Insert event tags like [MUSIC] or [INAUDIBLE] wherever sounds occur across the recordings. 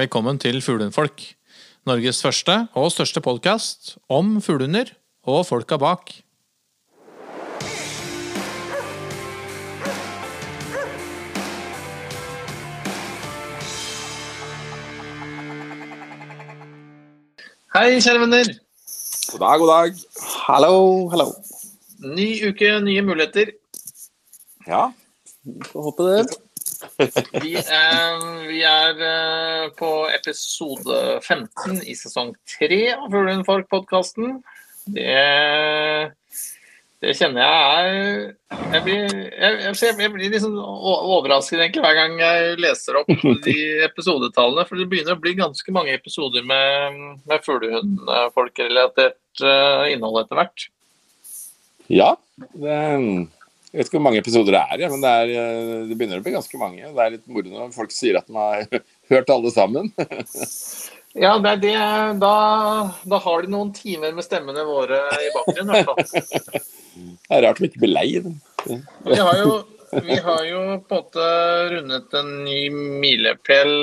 Velkommen til Fuglehundfolk. Norges første og største podkast om fuglehunder og folka bak. Hei, kjære venner. God dag, god dag. Hallo, hallo. Ny uke, nye muligheter. Ja. Får håpe det. Vi er, vi er eh, på episode 15 i sesong 3 av Fuglehundfolk-podkasten. Det, det kjenner jeg er Jeg blir, jeg, jeg, jeg blir liksom overrasket egentlig hver gang jeg leser opp de episodetallene. For det begynner å bli ganske mange episoder med, med fuglehundfolk-relatert uh, innhold etter hvert. Ja. Det, jeg vet ikke hvor mange episoder det er, ja, men det, er, eh, det begynner å bli ganske mange. Det er litt moro når folk sier at de har [LAUGHS] hørt alle sammen. [LAUGHS] Ja, det er det. Da, da, har de noen timer med stemmene våre i bakgrunnen, i hvert fall. [LAUGHS] Det er rart de ikke blir lei. Vi har, jo, vi har jo på en måte rundet en ny milepæl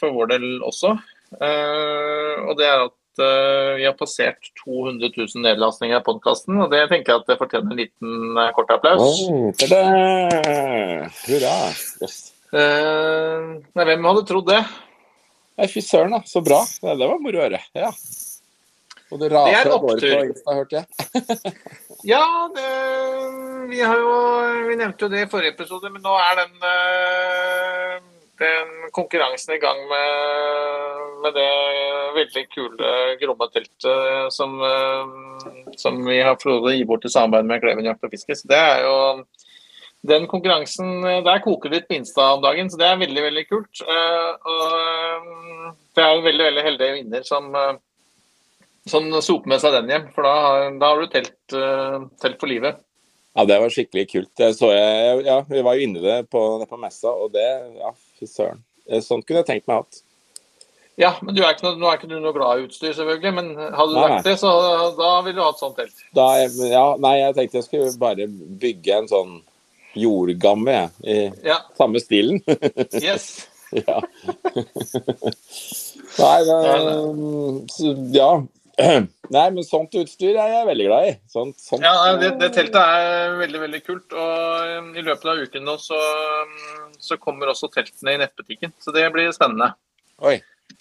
for vår del også. og det er at vi har passert 200 000 nedlastninger av podkasten. Og det tenker jeg at det fortjener en liten kort applaus. Oh, Hurra. Yes. Uh, hvem hadde trodd det? Nei, fy søren, da. Så bra. Det, det var moro å høre. Ja. Og det raser av gårde på Insta, hørte jeg. [LAUGHS] ja, det, vi har jo Vi nevnte jo det i forrige episode, men nå er den, den konkurransen i gang med, med det veldig kule Gromme-teltet som, eh, som vi har å gi bort i samarbeid med Kleven jakt og fiske. Så det er jo den konkurransen Der koker litt på om dagen, så det er veldig veldig kult. Eh, og det er en veldig veldig heldig vinner som, eh, som soper med seg den hjem. For da, da har du telt, eh, telt, for livet. Ja, det var skikkelig kult. Jeg jeg, ja, vi var jo inne i det på, på messa, og det Ja, fy søren. Sånt kunne jeg tenkt meg hatt. Ja, men er noe, nå er ikke du noe glad i utstyr, selvfølgelig. Men hadde du nei, lagt det, så da ville du hatt sånt telt. Da, ja, nei, jeg tenkte jeg skulle bare bygge en sånn jordgamme i ja. samme stilen. [LAUGHS] yes. [LAUGHS] ja. [LAUGHS] Nei, men Ja. [CLEARS THROAT] Nei, men sånt utstyr er jeg veldig glad i. Sånt, sånt. Ja, det, det, teltet er veldig veldig kult. Og um, i løpet av uken nå så, um, så kommer også teltene i nettbutikken. Så det blir spennende. Oi.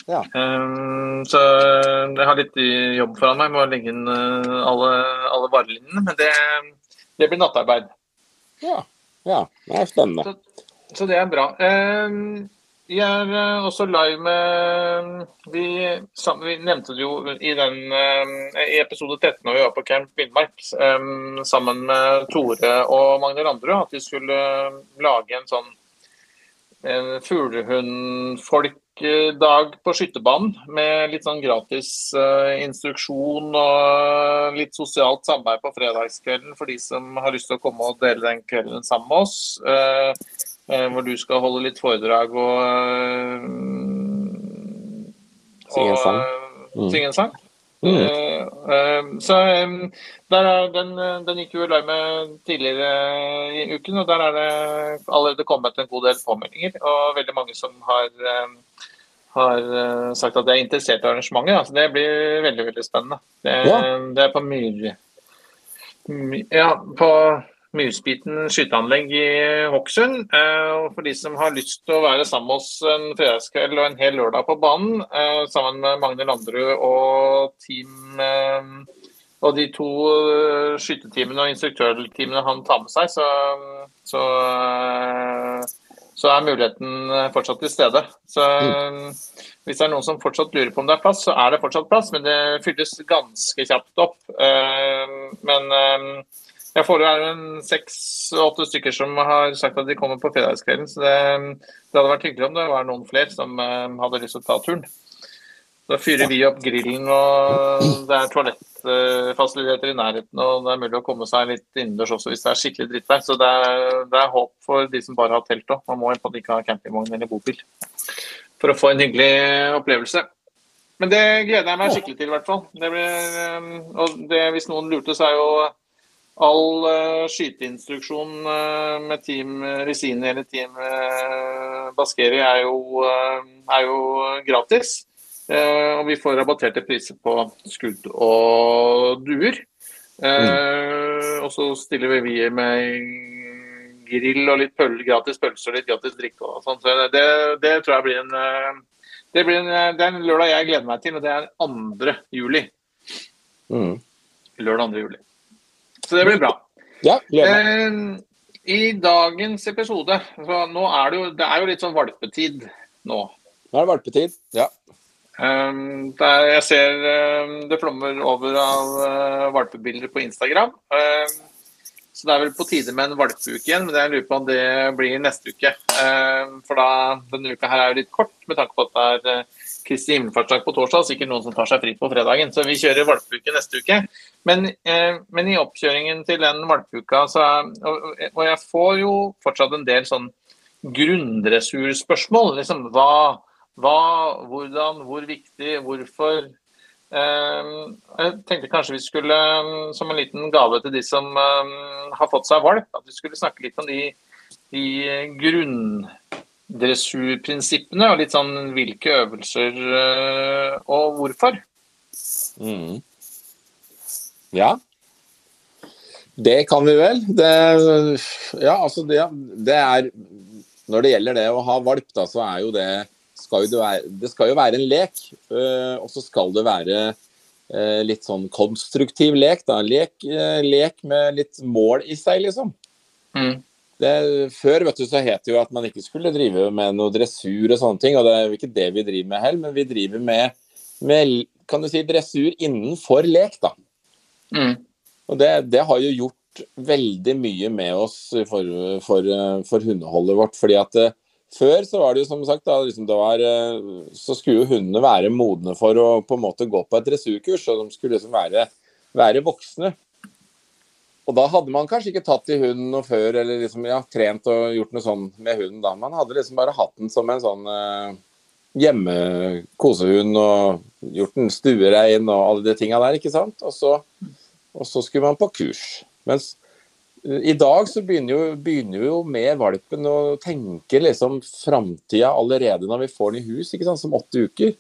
Ja. Um, så jeg har litt jobb foran meg med å legge inn uh, alle, alle varelinjene. Men det, det blir nattarbeid. Ja. Ja, det er spennende. Så, så det er bra. Ehm, vi er eh, også live med Vi, vi nevnte det jo i, den, eh, i episode 13 når vi var på Camp Villmark ehm, sammen med Tore og Magne Landrud, at vi skulle lage en sånn fuglehundfolk dag på skytterbanen med litt sånn gratis instruksjon og litt sosialt samarbeid på fredagskvelden for de som har lyst til å komme og dele den kvelden sammen med oss. Uh, hvor du skal holde litt foredrag og, Synge en sang. Mm. Synge en sang. Mm. Så der er, den, den gikk jo i med tidligere i uken, og der er det allerede kommet en god del påmeldinger. Og veldig mange som har, har sagt at de er interessert i arrangementet. Så det blir veldig veldig spennende. Det, ja. det er på Myr... Ja, på Myrspiten skyteanlegg i Hokksund. Og for de som har lyst til å være sammen med oss en fredagskveld og en hel lørdag på banen, sammen med Magne Landrud og team og de to skyttetimene og instruktørteamene han tar med seg, så, så, så, er muligheten fortsatt til stede. Så hvis det er noen som fortsatt lurer på om det er plass, så er det fortsatt plass, men det fylles ganske kjapt opp. Men jeg får en seks-åtte stykker som har sagt at de kommer på fredagskvelden. Så det, det, hadde vært hyggelig om det var noen flere som uh, hadde lyst til å ta turen. Da fyrer vi opp grillen, og det er toalettfasiliteter i nærheten. Og det er mulig å komme seg litt innendørs også hvis det er skikkelig drittvær. Så det er, det er, håp for de som bare har telt òg. Man må ikke ha campingvogn eller bobil for å få en hyggelig opplevelse. Men det gleder jeg meg skikkelig til, i hvert fall. Det blir, og det, hvis noen lurte, så er jo all uh, skyteinstruksjon uh, med Team Risini eller Team uh, Baskeri er jo, er jo gratis. og vi får rabatterte priser på skudd og duer. Mm. Og så stiller vi med grill og litt pøl, gratis pølser og litt gratis drikke og sånn. Så det, det, tror jeg blir en det, blir en, det er en lørdag jeg gleder meg til, og det er 2. juli. Mm. Lørdag 2. juli. Så det blir bra. Ja, eh, I dagens episode så nå er det, jo, det er jo litt sånn valpetid nå. Nå er det valpetid, ja. Um, der jeg ser um, det flommer over av uh, valpebilder på Instagram. Um, så det er vel på tide med en valpeuke igjen, men jeg lurer på om det blir neste uke. for da, denne uka her er jo litt kort, med tanke på at det er uh, Kristi himmelfartsdag på torsdag, sikkert noen som tar seg fri på fredagen. Så vi kjører valpeuke neste uke. Men, eh, men, i oppkjøringen til den valpeuka, så og, og, jeg får jo fortsatt en del sånn grunndressurspørsmål. Liksom hva, hva, hvordan, hvor viktig, hvorfor. Eh, jeg tenkte kanskje vi skulle, som en liten gave til de som eh, har fått seg valp, at vi skulle snakke litt om de, de grunn dressurprinsippene og litt sånn hvilke øvelser eh, og hvorfor. Mm. Ja. Det kan vi vel. Det, ja, altså det, det, er Når det gjelder det å ha valp, da, så er jo det skal jo det, være, det skal jo være en lek. Eh, og så skal det være eh, litt sånn konstruktiv lek. da, Lek, lek med litt mål i seg, liksom. Mm. Det, før vet du, så het det jo at man ikke skulle drive med noe dressur og sånne ting, og det er jo ikke det vi driver med heller, men vi driver med, med kan du si, dressur innenfor lek, da. Mm. Og det, det, har jo gjort veldig mye med oss for, for, for hundeholdet vårt. fordi at eh, før så var det jo som sagt da, liksom det var, eh, så skulle jo hundene være modne for å på en måte gå på et dressurkurs, og de skulle liksom være, være voksne. Og da hadde man kanskje ikke tatt i hunden noe før, eller liksom, ja, trent og gjort noe sånn med hunden da. Man hadde liksom bare hatt den som en sånn eh, hjemme-kosehund og gjort den stuerein og alle de tinga der, ikke sant. Og så, og så, skulle man på kurs. Mens uh, i dag så begynner jo, begynner jo med valpen å tenke liksom framtida allerede når vi får den i hus, ikke sant, som åtte uker.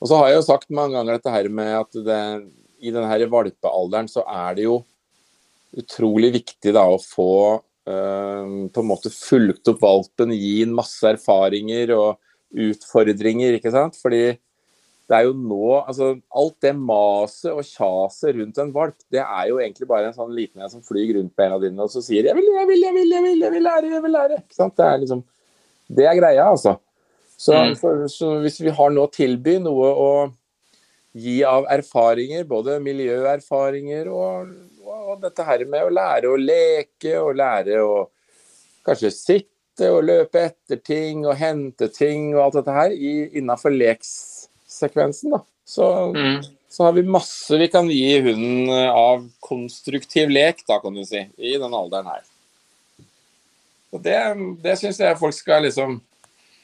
Og så har jeg jo sagt mange ganger dette her med at det i denne valpealderen så er det jo utrolig viktig da å få uh, på en måte fulgt opp valpen, gi en masse erfaringer og utfordringer, ikke sant. Fordi det er jo nå altså Alt det maset og kjaset rundt en valp, det er jo egentlig bare en sånn liten en som flyr rundt på en av dine og så sier 'jeg vil, jeg vil, jeg vil, jeg vil, jeg vil lære, jeg vil lære'. Ikke sant? Det er liksom Det er greia, altså. Så, mm. for, så hvis vi har nå å tilby noe å gi av erfaringer, både miljøerfaringer og, og, dette her med å lære å leke og lære å kanskje sitte og løpe etter ting og hente ting og alt dette her innafor lekssekvensen. da. Så, mm. så, har vi masse vi kan gi hunden av konstruktiv lek, da kan du si, i den alderen her. Og det, det syns jeg folk skal liksom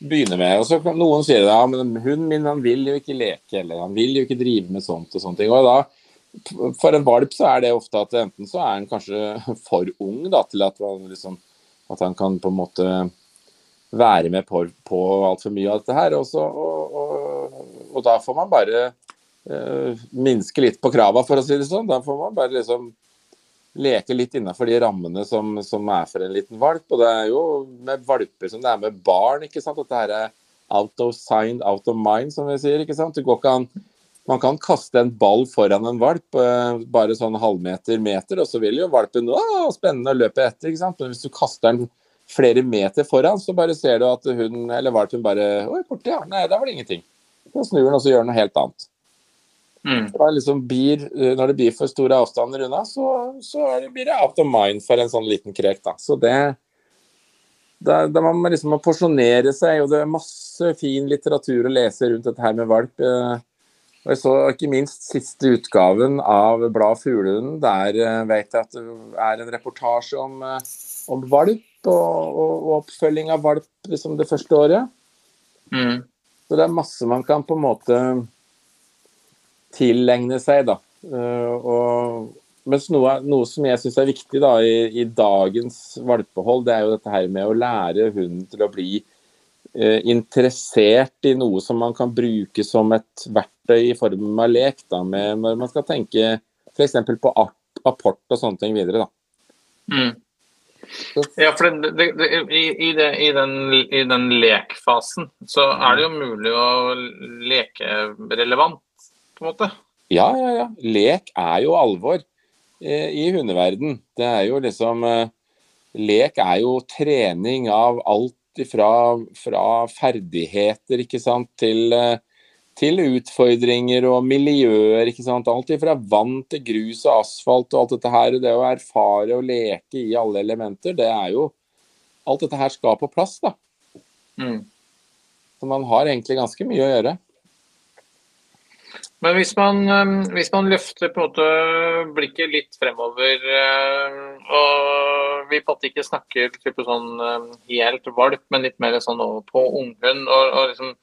begynne med. Og så kan Noen sier ja, men hunden min han vil jo ikke leke, eller han vil jo ikke drive med sånt og sånne ting. Og da, For en valp så er det ofte at enten så er han kanskje [LAUGHS] for ung da, til at han, liksom, at han kan på en måte være med på, på altfor mye av dette her. Og, og, og, og, da får man bare uh, minske litt på krava, for å si det sånn. Da får man bare liksom leke litt innenfor de rammene som, som, er for en liten valp. Og det er jo med valper som det er med barn. ikke sant? At det her er out of signed, out of mind, som vi sier. ikke sant? Ikke an man kan kaste en ball foran en valp, eh, bare sånn halvmeter, meter, og så vil jo valpen å, spennende å løpe etter. ikke sant? Men hvis du kaster den flere meter foran, så bare ser du at hun eller valpen bare Oi, borti, ja. Nei, der var det ingenting. Så snur den og så gjør den noe helt annet. Mm. Liksom blir, eh, når det blir for store avstander unna, så, så blir det out of mind for en sånn liten krek. Da. Så det, da, da man liksom må porsjonere seg, og det er masse fin litteratur å lese rundt dette her med valp. Eh, og jeg så ikke minst siste utgaven av Blad Fuglehund. Der eh, vet jeg at det er en reportasje om, om valp og, og, og, oppfølging av valp liksom det første året. Mm. Så det er masse man kan på en måte tilegne seg. da. Eh, og, mens noe, noe som jeg syns er viktig da, i, i, dagens valpehold, det er jo dette her med å lære hunden til å bli eh, interessert i noe som man kan bruke som et verktøy i form av lek. Da, med, når man skal tenke f.eks. på apport og sånne ting videre. Da. Mm. Ja, for det, det, det, i, i, den, i, den, lekfasen så er det jo mulig å leke relevant, på en måte. Ja, ja, ja. Lek er jo alvor eh, i hundeverden. Det er jo liksom eh, Lek er jo trening av alt fra, fra ferdigheter, ikke sant, til eh, til utfordringer og miljøer. ikke sant? Alt fra vann til grus og asfalt og alt dette her. Det å erfare og leke i alle elementer, det er jo Alt dette her skal på plass, da. Mm. Så man har egentlig ganske mye å gjøre. Men hvis man, hvis man løfter blikket litt fremover, og vi på ikke snakker sånn helt valp, men litt mer sånn på unghund, og, og liksom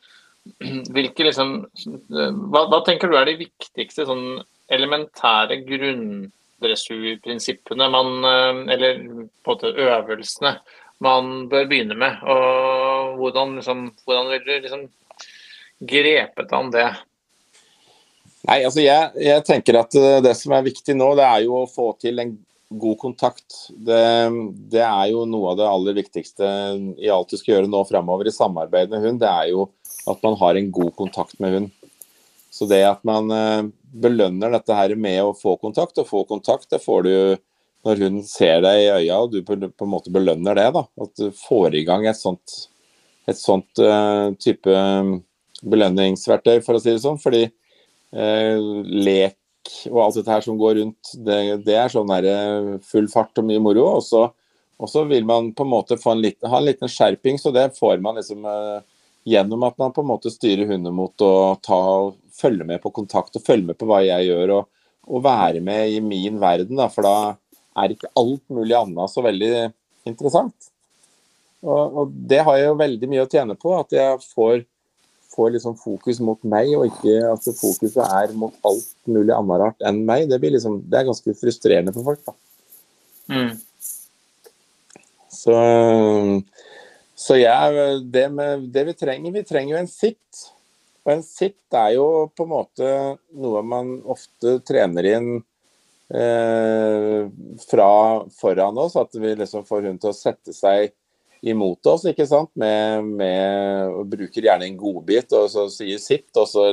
[CLEARS THROAT] hvilke liksom hva, hva, tenker du er de viktigste sånn elementære grunndressurprinsippene Eller på en måte øvelsene man bør begynne med? Og hvordan, liksom, hvordan vil du liksom grepet an det? Nei, altså jeg, jeg, tenker at eh, det som er viktig nå, det er jo å få til en god kontakt. Det, det er jo noe av det aller viktigste i alt du skal gjøre nå framover i samarbeid med hund. Det er jo at man har en god kontakt med hund. Så det at man eh, belønner dette her med å få kontakt, og få kontakt, det får du når hun ser deg i øya og du på, en måte belønner det. da, At du får i gang et sånt, et sånt uh, type belønningsverktøy, for å si det sånn. Fordi lek og alt dette her som går rundt, det, det er sånn der, full fart og mye moro. Og så, og så vil man på en måte en liten, ha en liten skjerping, så det får man liksom uh, gjennom at man på en måte styrer hunden mot å ta, følge med på kontakt og følge med på hva jeg gjør, og, og være med i min verden. Da, for da er ikke alt mulig annet så veldig interessant. Og, og, det har jeg jo veldig mye å tjene på, at jeg får, får liksom fokus mot meg, og ikke at altså fokuset er mot alt mulig annet rart enn meg. Det, liksom, det er ganske frustrerende for folk. Mm. Så så ja, det, med, det, vi trenger Vi trenger jo en sitt. Og en sitt er jo på en måte noe man ofte trener inn eh, fra foran oss. At vi liksom får hun til å sette seg imot oss, ikke sant. Med, med og bruker gjerne en godbit og så sier sitt, og så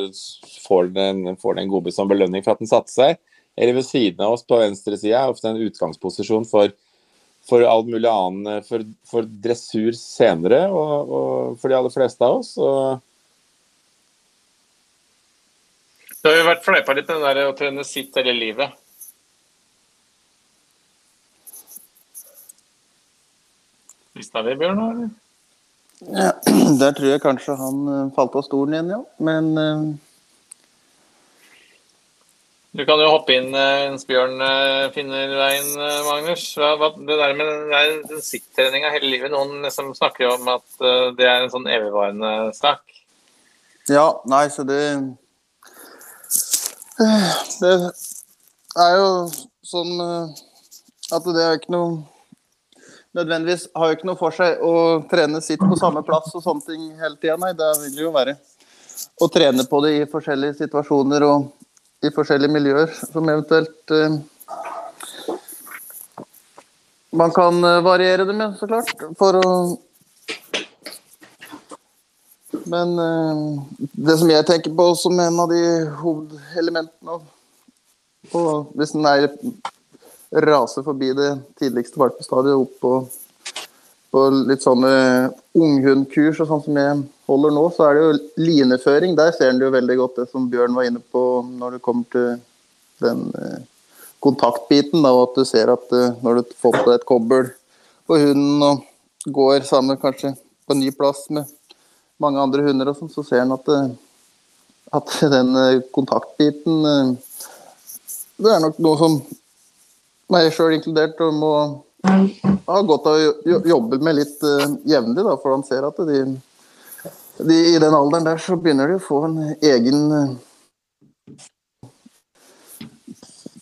får den, får den en godbit som belønning for at den satte seg. Eller ved siden av oss på venstre side er ofte en utgangsposisjon for for all mulig annen for, for dressur senere, og, og, for de aller fleste av oss. Og... Det har jo vært fleipa litt, den der å trene sitt hele livet. Mista vi Bjørn nå, eller? Ja, [CLEARS THROAT] der tror jeg kanskje han eh, falt av stolen igjen, ja. Men uh... Du kan jo hoppe inn mens eh, Bjørn eh, finner veien, Magnus. det der med den, den sikttreninga hele livet, noen liksom snakker jo om at det er en sånn evigvarende sak. Ja, nei, så det Det er jo sånn at det er ikke noe Nødvendigvis har jo ikke noe for seg å trene sitt på samme plass og sånne ting hele tida, nei. Det vil jo være å trene på det i forskjellige situasjoner og i forskjellige miljøer som eventuelt uh, man kan uh, variere det med, så klart. For å Men uh, det som jeg tenker på som en av de hovedelementene og Hvis en er raser forbi det tidligste valpestadiet opp på, på litt sånne unghundkurs og sånn som jeg holder nå, så er det jo lineføring. Der ser en jo veldig godt det som Bjørn var inne på når det kommer til den eh, kontaktbiten. Da, og at du ser at eh, når du får på deg et kobbel på hunden og går sammen kanskje på en ny plass med mange andre hunder, og sånn, så ser en at, eh, at den kontaktbiten Det er nok noe som meg sjøl inkludert og må ha godt av å jobbe med litt jevnlig, da, for han ser at de de, I den alderen der så begynner de å få en egen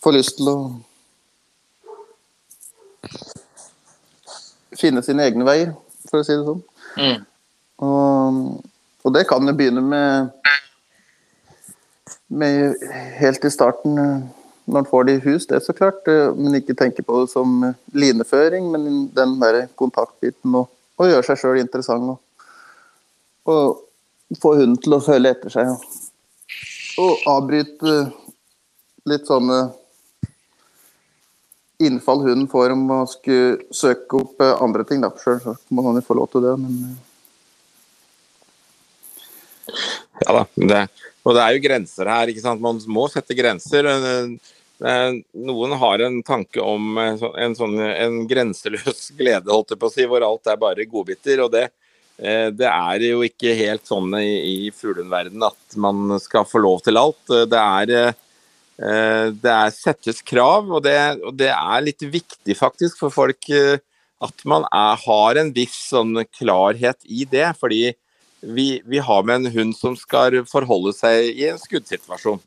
Få lyst til å finne sine egne veier, for å si det sånn. Mm. Og, og det kan jo begynne med, med helt i starten eh, når en får det i hus, det er så klart. eh, Men ikke tenke på det som eh, lineføring, men den der kontaktbiten og, og gjøre seg sjøl interessant. Og, og få hunden til å føle etter seg. Og, og avbryte litt sånne innfall hunden får om å skulle søke opp eh, andre ting. Sjøl må han jo få lov til det, men eh, Ja da. Det, og det er jo grenser her. ikke sant? Man må sette grenser. Eh, eh, Noen har en tanke om eh, en, sånn, en grenseløs [LAUGHS] glede, holdt jeg på å si, hvor alt er bare godbiter. og det, det er jo ikke helt sånn i, i fuglehundverdenen at man skal få lov til alt. Det er, det er settes krav, og det, og det er litt viktig faktisk for folk at man er, har en viss sånn klarhet i det. fordi vi, vi har med en hund som skal forholde seg i en skuddsituasjon.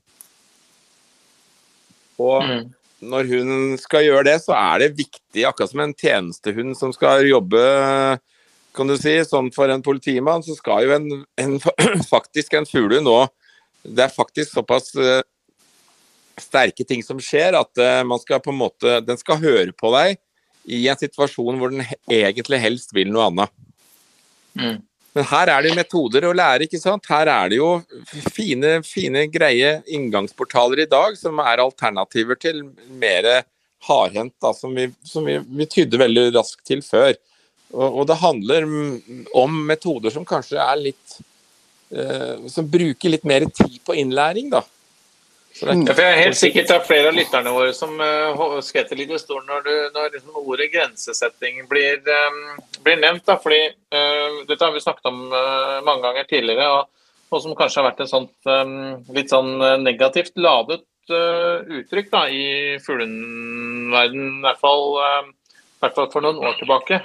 Og Mm. når hun skal gjøre det, så er det viktig, akkurat som en tjenestehund som skal jobbe kan du si, sånn for en politimann, så skal jo en, en [CLEARS THROAT] faktisk en fuglehund nå Det er faktisk såpass eh, sterke ting som skjer at eh, man skal på en måte Den skal høre på deg i en situasjon hvor den egentlig helst vil noe annet. Mm. Men her er det jo metoder å lære, ikke sant. Her er det jo fine, fine, greie inngangsportaler i dag som er alternativer til mer hardhendt, da, som, vi, som vi, vi tydde veldig raskt til før. Og, og det handler om metoder som kanskje er litt eh, Som bruker litt mer tid på innlæring, da. Det er for jeg er helt sikkert det er flere av lytterne våre som uh, skvetter litt i stolen når, du, når liksom ordet grensesetting blir, um, blir nevnt. Da, fordi uh, Dette har vi snakket om uh, mange ganger tidligere, og, og som kanskje har vært et sånt, um, litt sånn negativt ladet uttrykk da, i fuglehundverdenen, i hvert fall, i hvert fall for noen år tilbake.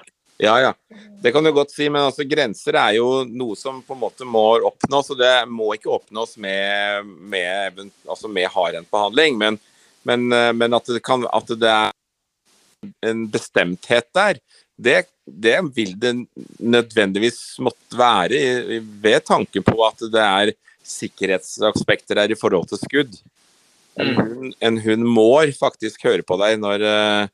Ja, ja. Det kan du godt si, men altså, grenser er jo noe som på en måte må oppnås. Og det må ikke oppnås med, med, altså med hardhendtbehandling, men, men, eh, men at, det kan, at det er en bestemthet der, det, det vil det nødvendigvis måtte være ved tanke på at det er sikkerhetsaspekter der i forhold til skudd. En hund, en hund må faktisk høre på deg når, eh,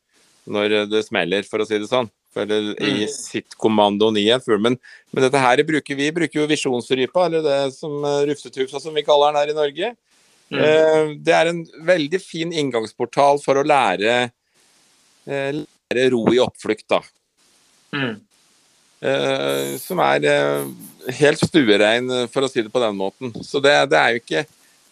når det smeller, for å si det sånn. Eller i Mm. sitt kommandoen i en fugl. Men, men dette her bruker vi bruker jo visjonsrypa, eller det som eh, rufsetufsa som vi kaller den her i Norge. Mm. Eh, Det er en veldig fin inngangsportal for å lære, eh, lære ro i oppflukt, da. Mm. Eh, Som er helt stuerein, for å si det på den måten. Så det, det er jo ikke,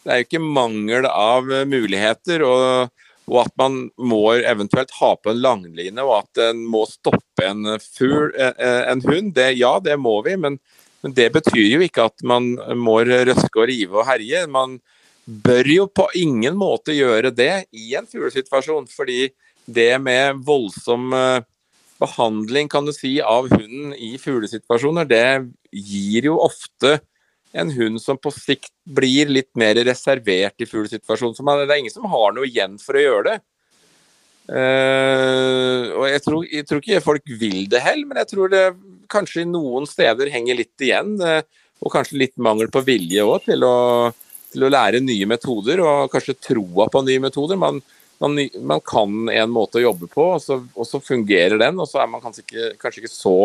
det er jo ikke mangel av muligheter. og og at man må eventuelt ha på en langline, og at en må stoppe en fugl, eh, eh, en hund. Det, ja, det må vi, men, men det betyr jo ikke at man må røske og rive og herje. Man bør jo på ingen måte gjøre det i en fuglesituasjon, fordi det med voldsom eh, behandling kan du si, av hunden i fuglesituasjoner, det gir jo ofte en hund som på sikt blir litt mer reservert i fuglesituasjonen. Det er ingen som har noe igjen for å gjøre det. Uh, og jeg tror, jeg tror ikke folk vil det heller, men jeg tror det kanskje noen steder henger litt igjen. Uh, og kanskje litt mangel på vilje òg til, til å lære nye metoder, og kanskje troa på nye metoder. Man, man, man kan en måte å jobbe på, og så, og så fungerer den. Og så er man kanskje ikke, kanskje ikke så,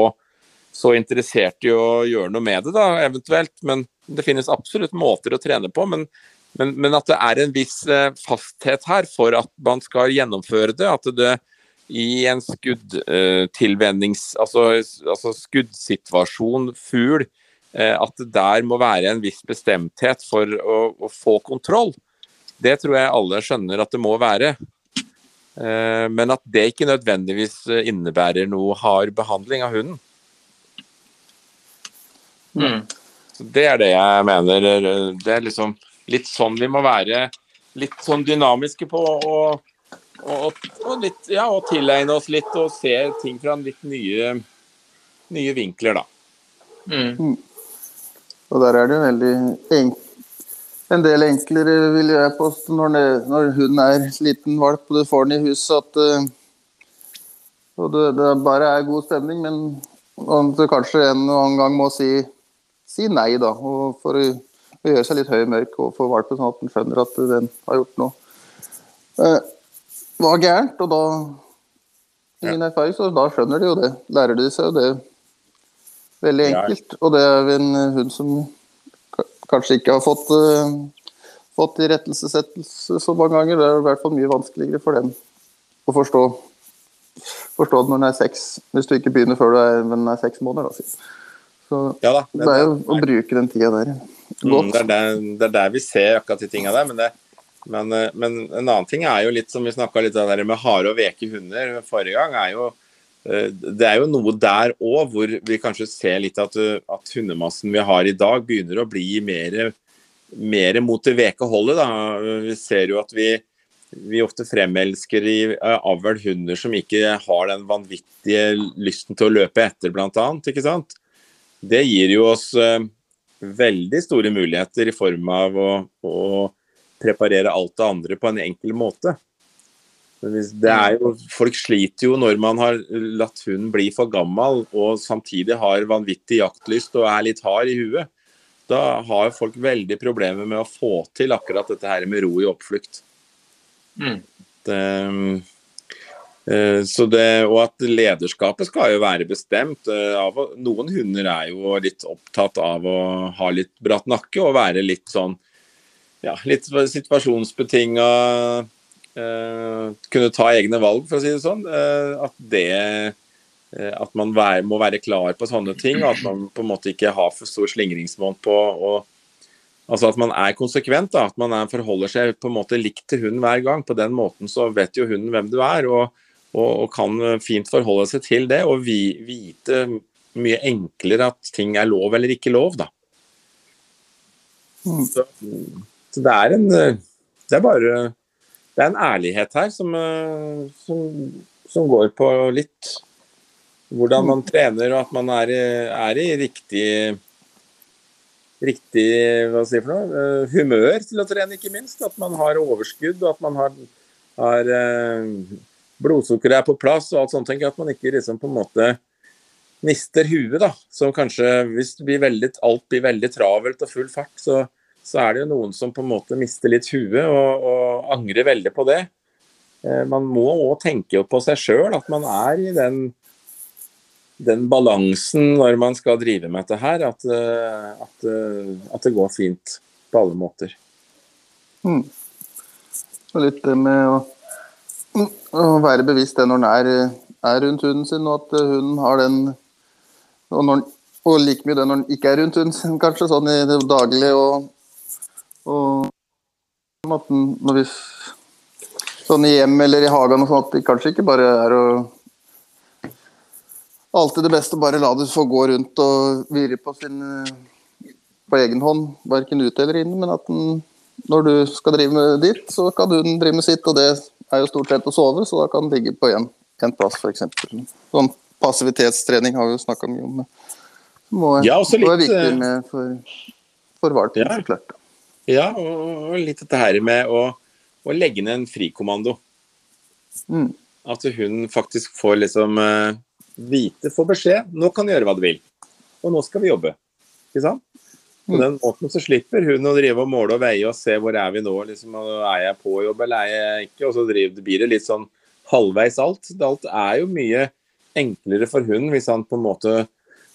så interessert i å gjøre noe med det, da, eventuelt. Men det finnes absolutt måter å trene på. Men, men, men at det er en viss eh, fasthet her for at man skal gjennomføre det. At det i en skuddtilvennings... altså, altså skuddsituasjon, fugl, eh, at det der må være en viss bestemthet for å, å få kontroll. Det tror jeg alle skjønner at det må være. Eh, Men at det ikke nødvendigvis eh, innebærer noe hard behandling av hunden. Mm. Så Det er det jeg mener. Det er liksom litt sånn vi må være litt sånn dynamiske på og, og, og, litt, ja, og tilegne oss litt og se ting fra en litt nye, nye vinkler, da. Mm. Og der er det jo veldig enk en del enklere, vil jeg påstå, når, det, når hunden er liten valp og du får den i huset, at, eh, Og det, det bare er god stemning, men at du kanskje en og annen gang må si, si nei, da. Og for å, gjøre seg litt høy og mørk og få valpen sånn at den skjønner at den har gjort noe. Eh, var gærent, og da Ingen erfaring, så da skjønner de jo det. Lærer de seg jo det veldig enkelt. Og det er en hund som kanskje ikke har fått uh, fått irettesettelse så mange ganger. Det er i hvert fall mye vanskeligere for dem å forstå, forstå det når den er seks, hvis du ikke begynner før du er, er seks måneder. Da. si. Så Ja da. det er jo å bruke den tida der Mm, det, er der, det er der vi ser akkurat de tinga der. Men, det, men, eh, men en annen ting er jo litt som vi snakka litt om med harde og veke hunder forrige gang. er jo eh, det er jo noe der òg hvor vi kanskje ser litt at, eh, at hundemassen vi har i dag, begynner å bli mer, mer mot det veke holdet. Da. Vi ser jo at vi, vi ofte fremelsker i avl hunder som ikke har den vanvittige lysten til å løpe etter, blant annet, Ikke sant? Det gir jo oss eh, veldig store muligheter i form av å, å preparere alt det andre på en enkel måte. Det er jo, folk sliter jo når man har latt hunden bli for gammel og samtidig har vanvittig jaktlyst og er litt hard i huet. Da har folk veldig problemer med å få til akkurat dette her med ro i oppflukt. Mm. Det, det, og at lederskapet skal jo være bestemt. eh, Av, noen hunder er jo litt opptatt av å ha litt bratt nakke og være litt sånn ja, litt situasjonsbetinga eh, Kunne ta egne valg, for å si det sånn. eh, at det eh, At man være, må være klar på sånne ting, og at man på en måte ikke har for stor slingringsmonn på å Altså at man er konsekvent, da, at man er, forholder seg på en måte likt til hunden hver gang. På den måten så vet jo hunden hvem du er, og, og, og kan fint forholde seg til det. Og vi, vite mye enklere at ting er lov eller ikke lov, da. Mm. Så, så det er en Det er bare Det er en ærlighet her som, eh, som, som går på litt hvordan man trener, og at man er, er i riktig riktig hva si for noe, eh, humør til å trene, ikke minst. At man har overskudd, og at man har, har eh, blodsukkeret er på plass og alt sånt. tenker jeg At man ikke liksom på en måte mister huet, da. Som kanskje, hvis blir veldig, alt blir veldig travelt og full fart, så, så er det jo noen som på en måte mister litt huet og, og angrer veldig på det. Eh, Man må òg tenke på seg sjøl, at man er i den den balansen når man skal drive med dette her, at, eh, at, eh, at det går fint på alle måter. Mm. Og litt det med å, å være bevisst det når en er, er rundt hunden sin, og at eh, hunden har den og, når, og like mye det når den ikke er rundt hunden sin, kanskje, sånn i det daglige. Og, og at den, når vi Sånn i hjem eller i hagen og sånn, at det kanskje ikke bare er å Alltid det beste å bare la det få gå rundt og virre på sin eh, på egen hånd, verken ute eller inne, men at den, når du skal drive med ditt, så kan hun drive med sitt, og det er jo stort sett å sove, så da kan ligge på én plass, f.eks. Sånn passivitetstrening har vi jo snakka mye om. Må, Ja, også litt, viktig eh, med for, for valpen, Ja. så klart. Ja, og og litt dette her med å, å legge ned en frikommando. Mm. At hun faktisk får liksom eh, vite, får beskjed. Nå kan du gjøre hva du vil. Og nå skal vi jobbe. Ikke sant? På Mm. den måten så slipper hun å drive og måle og veie og se hvor er vi nå. Liksom, er jeg på jobb eller er jeg ikke? Og så driver, blir det litt sånn halvveis alt. Alt er jo mye enklere for hun hvis han på en måte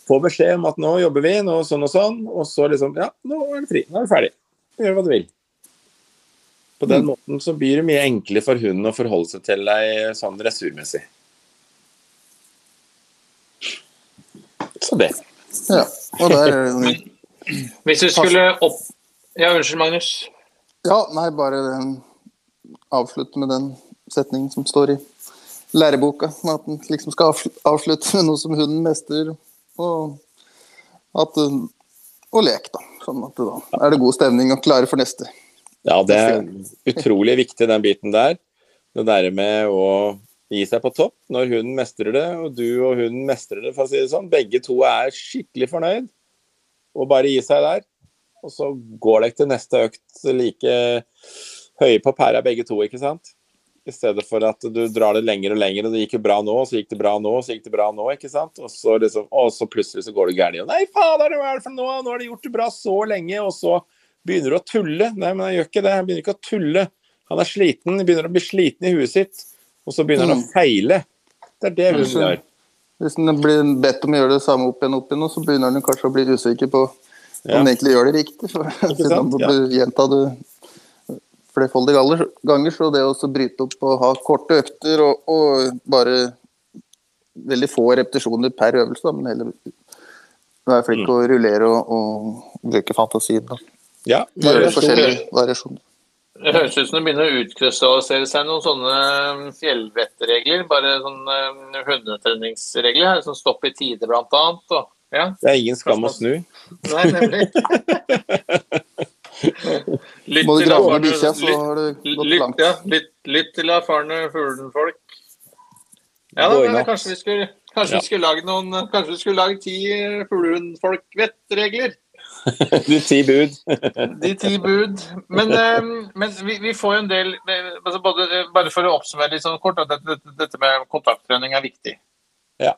får beskjed om at nå jobber vi, nå sånn og sånn, og så liksom Ja, nå er du fri. Nå er vi ferdig. Gjør hva du vil. På den Mm. måten så blir det mye enklere for hun å forholde seg til deg sånn dressurmessig. Så det. Ja, og der er det jo Hvis du skulle opp... Ja, unnskyld, Magnus. Ja, nei, bare avslutte med den setningen som står i læreboka. At den liksom skal avslutte med noe som hunden mestrer. Og, at, og lek, da. Sånn at det da er det god stemning og klare for neste. Ja, det er [LAUGHS] utrolig viktig, den biten der. Det der med å gi seg på topp når hunden mestrer det, og du og hunden mestrer det, for å si det sånn. Begge to er skikkelig fornøyd, og bare gi seg der. Og så går dere til neste økt like høye på pæra begge to, ikke sant? I stedet for at du drar det lenger og lenger, og det gikk jo bra nå, så gikk det bra nå, så gikk det bra nå, ikke sant. Og så, liksom, og så plutselig så går det gærent. Nei, fader, hva er det for noe? Nå har de gjort det bra så lenge, og så begynner du å tulle. Nei, men jeg gjør ikke det. Han begynner ikke å tulle. Han er sliten, begynner å bli sliten i huet sitt, og så begynner han å feile. Det er det hun gjør. Hvis han blir bedt om å gjøre det samme opp igjen, opp igjen, så begynner han kanskje å bli usikker på om han egentlig gjør det riktig. For, [LAUGHS] siden sant? Ja. må gjenta det flerfoldige ganger, så det å bryte opp og ha korte økter og, og bare veldig få repetisjoner per øvelse, da, men heller være Mm. flink til å rullere og, og bruke fantasien. Da. Ja, forskjellige variasjon. Det høres ut som det begynner å utkrystallisere seg noen sånne um, fjellvettregler. Bare sånne hundetreningsregler her, som stopp i tide, annet. Ja, Det er ingen skam å snu. nei, nemlig. [LAUGHS] Lytt til erfarne- bikkja, så lytt- har det gått Lytt, ja, lytt, lytt til erfarne fuglefolk. Ja, da, men kanskje vi skulle, kanskje Ja. vi skulle lage noen Kanskje vi skulle lage ti eh, fuglehundfolk-vettregler. [LAUGHS] De ti bud. [LAUGHS] De ti bud. Men, eh, men vi, vi får jo en del eh, altså både, eh, Bare for å oppsummere litt sånn kort, at dette, med kontakttrening er viktig. Ja.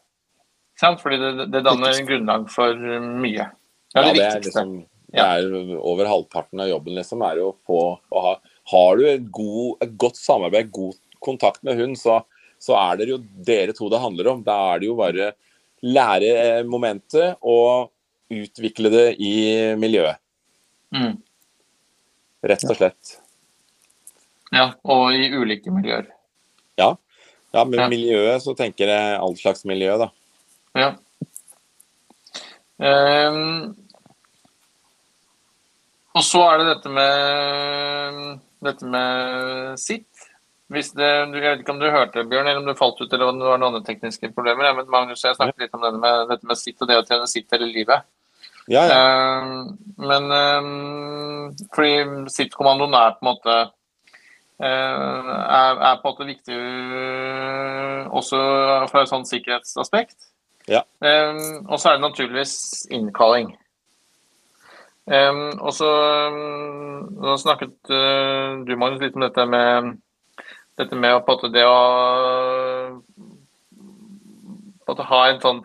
Sant? Fordi det, det danner grunnlag for eh, mye. Det er Ja, det det er liksom det er over halvparten av jobben liksom er jo å få å ha Har du et, god, et godt samarbeid, god kontakt med hund, så, så er det jo dere to det handler om. Da er det jo bare lære eh, momentet og utvikle det i miljøet. Mm. Rett og slett. Ja, og i ulike miljøer. Ja, med Ja. miljøet så tenker jeg all slags miljø, da. Ja. Um, og så er det dette med dette med sitt. Hvis det, jeg vet ikke om du hørte Bjørn, eller om du falt ut, eller om det var noen andre tekniske problemer. Ja, men Magnus og jeg snakket litt om dette med, dette med sitt og det å trene sitt hele livet. Ja, ja. Uh, men uh, fordi sittkommandoen er på en måte uh, er, er på en måte viktig også fra et sånt sikkerhetsaspekt. Ja. Ehm, og så er det naturligvis innkalling. Um, og så um, snakket uh, du, Magnus, litt om dette med dette med å på en måte det å på en måte ha en sånn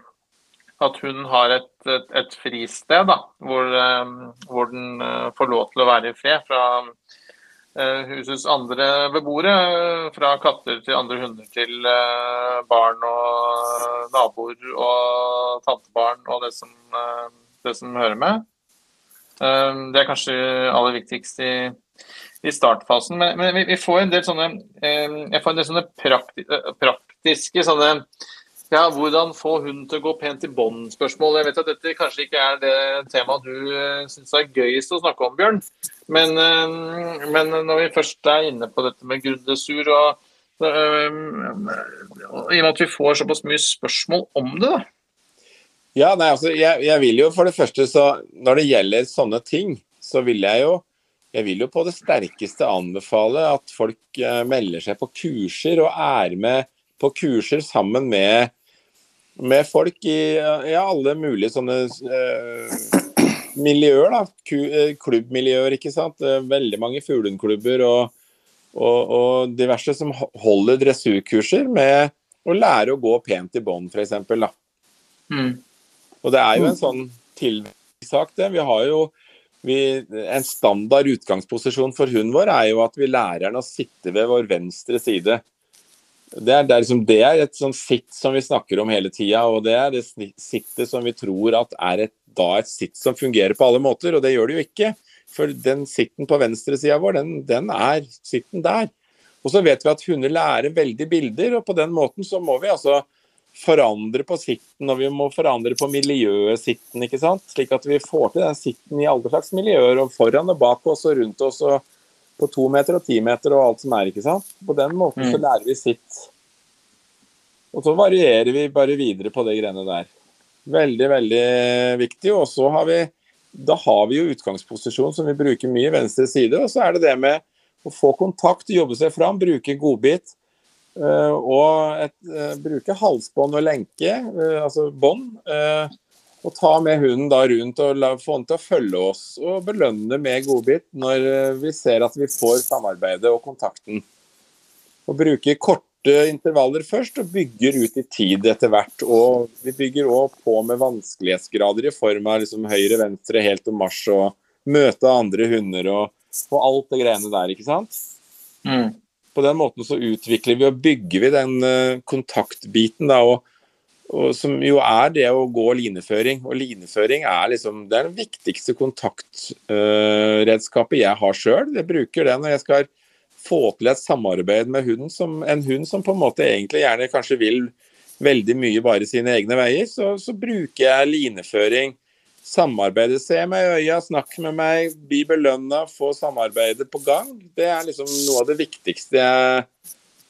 at hun har et, et, et fristed da, hvor, eh, hvor den eh, får lov til å være i fred fra eh, husets andre beboere. Fra katter til andre hunder til barn og naboer og tantebarn og det som, det som hører med. Det er kanskje aller viktigst i, i startfasen. Men, men vi, vi får en del sånne, en del sånne prakti, praktiske sånne ja, hvordan få hunden til å gå pent i bånd-spørsmål. Jeg vet at dette kanskje ikke er det temaet du uh, syns er gøyest å snakke om, Bjørn. Men, eh, men når vi først er inne på dette med grundesur og og, I og med at vi får såpass mye spørsmål om det, da. Ja, nei, altså, jeg, jeg vil jo for det første, så når det gjelder sånne ting, så vil jeg jo jeg vil jo på det sterkeste anbefale at folk eh, melder seg på kurser og er med på kurser sammen med, med folk i, i alle mulige sånne eh, miljøer. da, eh, Klubbmiljøer, ikke sant. Veldig mange fuglehundklubber og, og, og diverse som holder dressurkurser med å lære å gå pent i bånd, f.eks. Mm. Og det er jo en sånn tilleggssak, det. Vi har jo vi, En standard utgangsposisjon for hunden vår er jo at vi lærer den å sitte ved vår venstre side. Det er, det er, liksom, det er et sånn sitt som vi snakker om hele tida, og det er det sittet som vi tror at er et, da et sitt som fungerer på alle måter, og det gjør det jo ikke. For den sitten på venstresida vår, den, den er sitten der. Og så vet vi at hunder lærer veldig bilder, og på den måten så må vi altså forandre på sitten, og vi må forandre på miljøet sitten, ikke sant? Slik at vi får til den sitten i alle slags miljøer, og foran og bak oss og rundt oss, og på to meter og ti meter og alt som er, ikke sant? På den måten så Mm. lærer vi sitt. Og så varierer vi bare videre på de greiene der. Veldig, veldig viktig. Og så har vi da har vi jo utgangsposisjon som vi bruker mye i venstre side. Og så er det det med å få kontakt, jobbe seg fram, bruke godbit. eh, og et, eh, bruke halsbånd og lenke, eh, altså bånd. Eh, og ta med hunden da rundt og la, få den til å følge oss og belønne med godbit når eh, vi ser at vi får samarbeidet og kontakten. og bruke korte intervaller først, og bygger ut i tid etter hvert. Og vi bygger òg på med vanskelighetsgrader i form av liksom høyre, venstre, helt om mars og møte andre hunder og, og alt det greiene der, ikke sant. Mm. På den måten så utvikler vi og bygger vi den uh, kontaktbiten, da. og og som jo er det å gå lineføring. Og lineføring er liksom det er den viktigste kontaktredskapet uh, jeg har sjøl. Jeg bruker det når jeg skal få til et samarbeid med hunden som en hund som på en måte egentlig gjerne kanskje vil veldig mye bare sine egne veier, så, så bruker jeg lineføring. Samarbeide, se meg i øya, snakk med meg, bli belønna, få samarbeidet på gang. Det er liksom noe av det viktigste jeg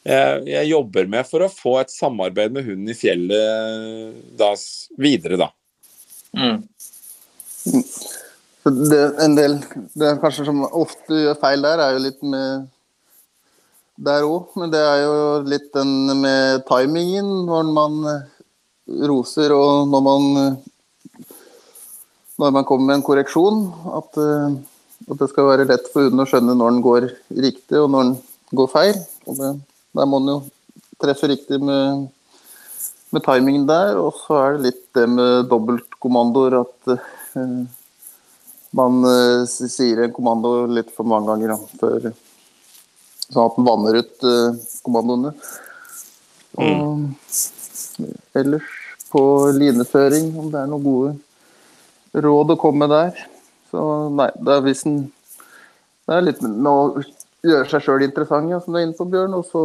jeg, jeg, jobber med for å få et samarbeid med hunden i fjellet da, videre, da. Mm. Det, en del det er kanskje som ofte gjør feil der, er jo litt med der òg. Men det er jo litt den med timingen når man roser og når man når man kommer med en korreksjon. At, at det skal være lett for hunden å skjønne når den går riktig og når den går feil. Og det der må en jo treffe riktig med, med timingen der. Og så er det litt det med dobbeltkommandoer at uh, man uh, sier en kommando litt for mange ganger da, før, sånn at den vanner ut uh, kommandoene. Og mm. ellers på lineføring, om det er noen gode råd å komme med der. Så nei, det er hvis en det er litt Nå gjøre seg sjøl interessant, ja, som du er inne på, Bjørn. Og så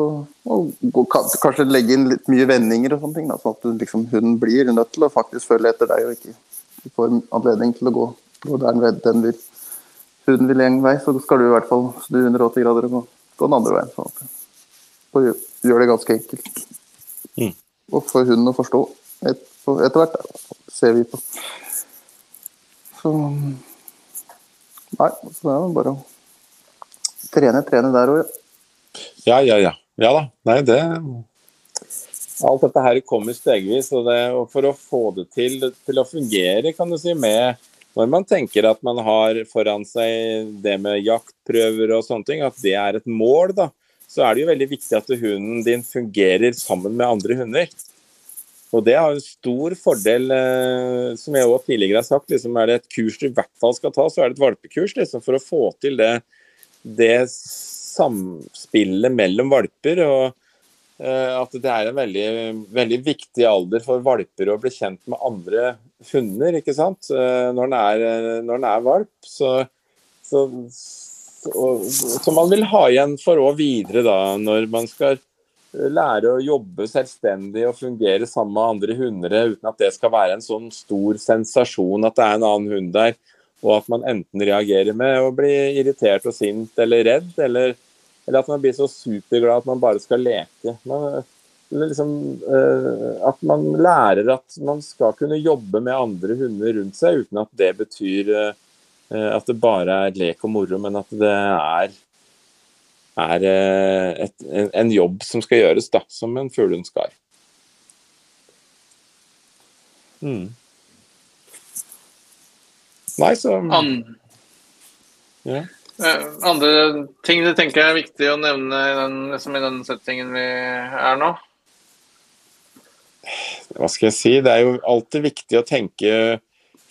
og kanskje legge inn litt mye vendinger og sånne ting. Da, sånn at liksom, hun blir nødt til å faktisk følge etter deg, og ikke får anledning til å gå, gå der den vil. Hun vil en vei, så skal du i hvert fall snu 180 grader og gå, gå den andre veien. Sånn at, og gjør det ganske enkelt. Mm. Og for hunden å forstå et, etter hvert, ser vi på. Så Nei, så det er jo bare å Trene, trene der òg, ja. Ja, ja, ja. da. Nei, det Alt dette her kommer stegvis. Og, det, og for å få det til, til, å fungere, kan du si, med når man tenker at man har foran seg det med jaktprøver og sånne ting, at det er et mål, da, så er det jo veldig viktig at hunden din fungerer sammen med andre hunder. Og Det har en stor fordel, eh, som jeg også tidligere har sagt. Liksom, er det et kurs du i hvert fall skal ta, så er det et valpekurs. Liksom, for å få til det det samspillet mellom valper. og uh, At det er en veldig, veldig, viktig alder for valper å bli kjent med andre hunder ikke sant? Uh, når, den er, når den er valp. Så, så, så, så, man vil ha igjen for òg videre da, når man skal lære å jobbe selvstendig og fungere sammen med andre hunder uten at det skal være en sånn stor sensasjon at det er en annen hund der og at man enten reagerer med å bli irritert og sint eller redd, eller, eller at man blir så superglad at man bare skal leke. Man, liksom, uh, at man lærer at man skal kunne jobbe med andre hunder rundt seg, uten at det betyr uh, at det bare er lek og moro, men at det er, er uh, et, en, en, jobb som skal gjøres, da, som en fuglehund skal. Mm. Nei, så An ja. Eh, andre ting du tenker er viktig å nevne i den, liksom i den settingen vi er nå? Hva skal jeg si? Det er jo alltid viktig å tenke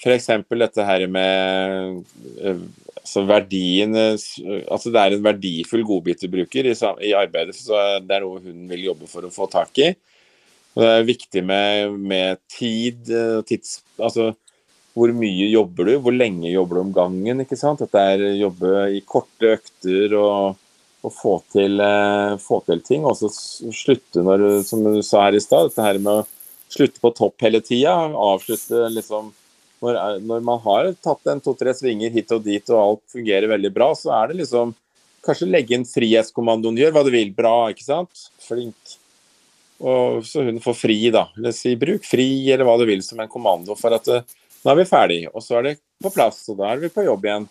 f.eks. dette her med eh, altså verdien Altså det er en verdifull godbit du bruker i, i arbeidet, så det er noe hun vil jobbe for å få tak i. Og det er viktig med, med tid, eh, tids, altså hvor mye jobber du, hvor lenge jobber du om gangen. ikke sant? Dette er jobbe i korte økter og, og få, til, eh, få, til, ting. Og så slutte når, som du sa her i stad, dette her med å slutte på topp hele tida. Avslutte liksom når, når, man har tatt en to-tre svinger hit og dit og alt fungerer veldig bra, så er det liksom Kanskje legge inn frihetskommandoen, gjør hva du vil, bra, ikke sant? Flink. Og så hun får fri, da. Eller si bruk fri, eller hva du vil, som en kommando for at det, nå er vi ferdig, og så er det på plass, og da er vi på jobb igjen.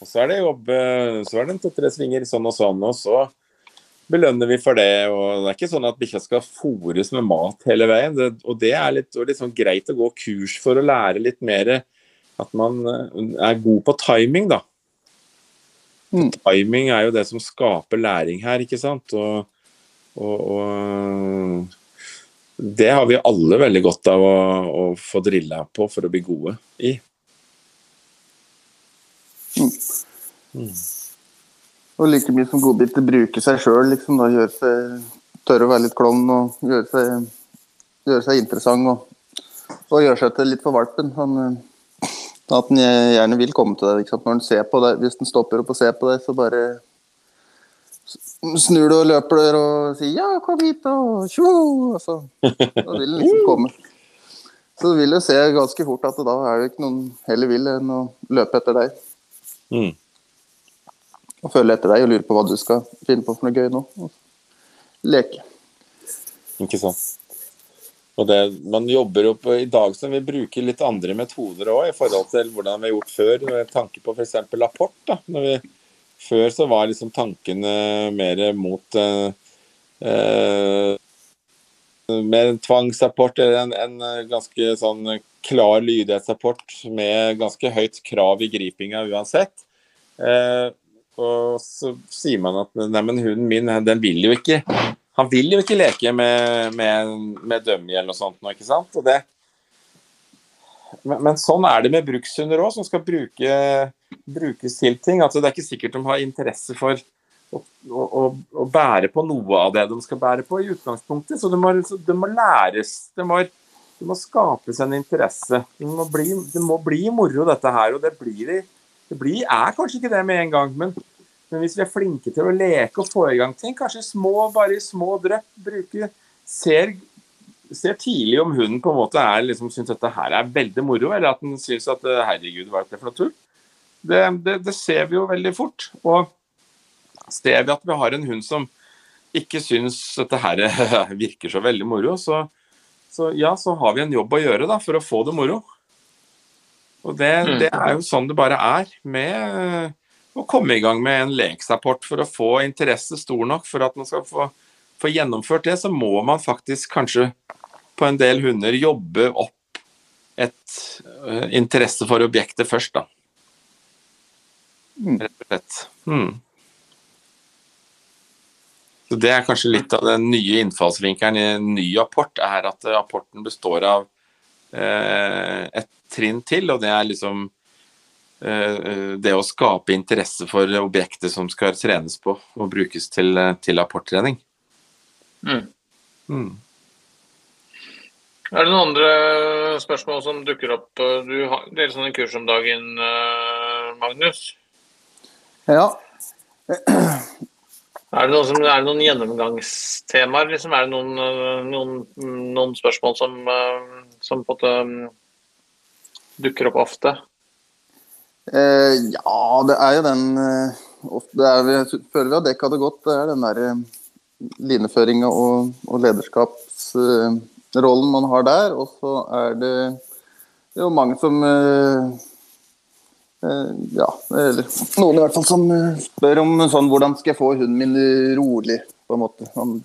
Og så er det jobb, eh, så er det en to-tre svinger sånn og sånn, og så belønner vi for det. og Det er ikke sånn at bikkja skal fôres med mat hele veien. Det, og det er litt, litt sånn greit å gå kurs for å lære litt mer at man eh, er god på timing, da. Mm. Timing er jo det som skaper læring her, ikke sant. Og Og, og, det har vi alle veldig godt av å, å få drilla på for å bli gode i. Mm. Og like mye som godbiter bruke seg sjøl, liksom. Da gjøre seg Tørre å være litt klovn og gjøre seg, gjøre seg interessant. Og, og gjøre seg til litt for valpen. Han, eh, at han gjerne vil komme til deg. Når han ser på deg, Hvis han stopper opp og ser på deg, så bare snur du og løper der og sier 'ja, kom hit', og tjo! Så, da vil den liksom komme. Så du vil jo se ganske fort at da er det ikke noen heller vil enn å løpe etter deg. Mm. Og følge etter deg og lure på hva du skal finne på for noe gøy nå. Og leke. Ikke sant. Og det, man jobber opp I dag som vi bruker litt andre metoder òg, i forhold til hvordan vi har gjort før. Med tanke på f.eks. rapport. da, når vi før så var liksom tankene mer mot uh, uh, en tvangsrapport eller en, en, ganske sånn klar lydighetsrapport med ganske høyt krav i gripinga uansett. Uh, og så sier man at neimen, hunden min den vil jo ikke Han vil jo ikke leke med, med, med dummy eller noe sånt. ikke sant? Og det, men, men, sånn er det med brukshunder òg, som skal bruke, brukes til ting. Altså, det er ikke sikkert de har interesse for å, å, å, bære på noe av det de skal bære på i utgangspunktet. Så det må, det må læres. Det må, det må, skapes en interesse. Det må, bli, må bli moro, dette her. Og det blir, det blir, er kanskje ikke det med en gang. Men, men, hvis vi er flinke til å leke og få i gang ting, kanskje små, bare små drypp, bruke ser ser tidlig om hunden på en måte er, liksom, syns dette her er veldig moro, eller at den syns at eh, herregud, hva er dette for noe tull? Det, det, det, ser vi jo veldig fort. Og ser vi at vi har en hund som ikke syns dette her [LAUGHS] virker så veldig moro, så, så, ja, så har vi en jobb å gjøre da, for å få det moro. Og det, mm. det er jo sånn det bare er med å komme i gang med en leksapport for å få interesse stor nok for at man skal få, få gjennomført det, så må man faktisk kanskje på en del hunder jobbe opp et uh, interesse for objektet først, da. Mm. Rett og slett. Mm. Så Det er kanskje litt av den nye innfallsvinkelen i en ny apport, er at apporten består av uh, et trinn til, og det er liksom uh, det å skape interesse for objektet som skal trenes på og brukes til, til apporttrening. Mm. Mm. Er det noen andre spørsmål som dukker opp? Du deler sånne kurs om dagen, eh, Magnus? Ja. Er det, noen, som, er det noen gjennomgangstemaer? Liksom? Er det noen, eh, noen, noen spørsmål som, eh, som en mm, dukker opp ofte? Eh, ja, det er jo den det er, Jeg føler vi har dekka det godt. Det er den der lineføringa og, og lederskaps rollen man har der. Og så er det jo mange som uh, uh, Ja, eller noen i hvert fall som uh, spør om sånn Hvordan skal jeg få hunden min rolig, på en måte. Han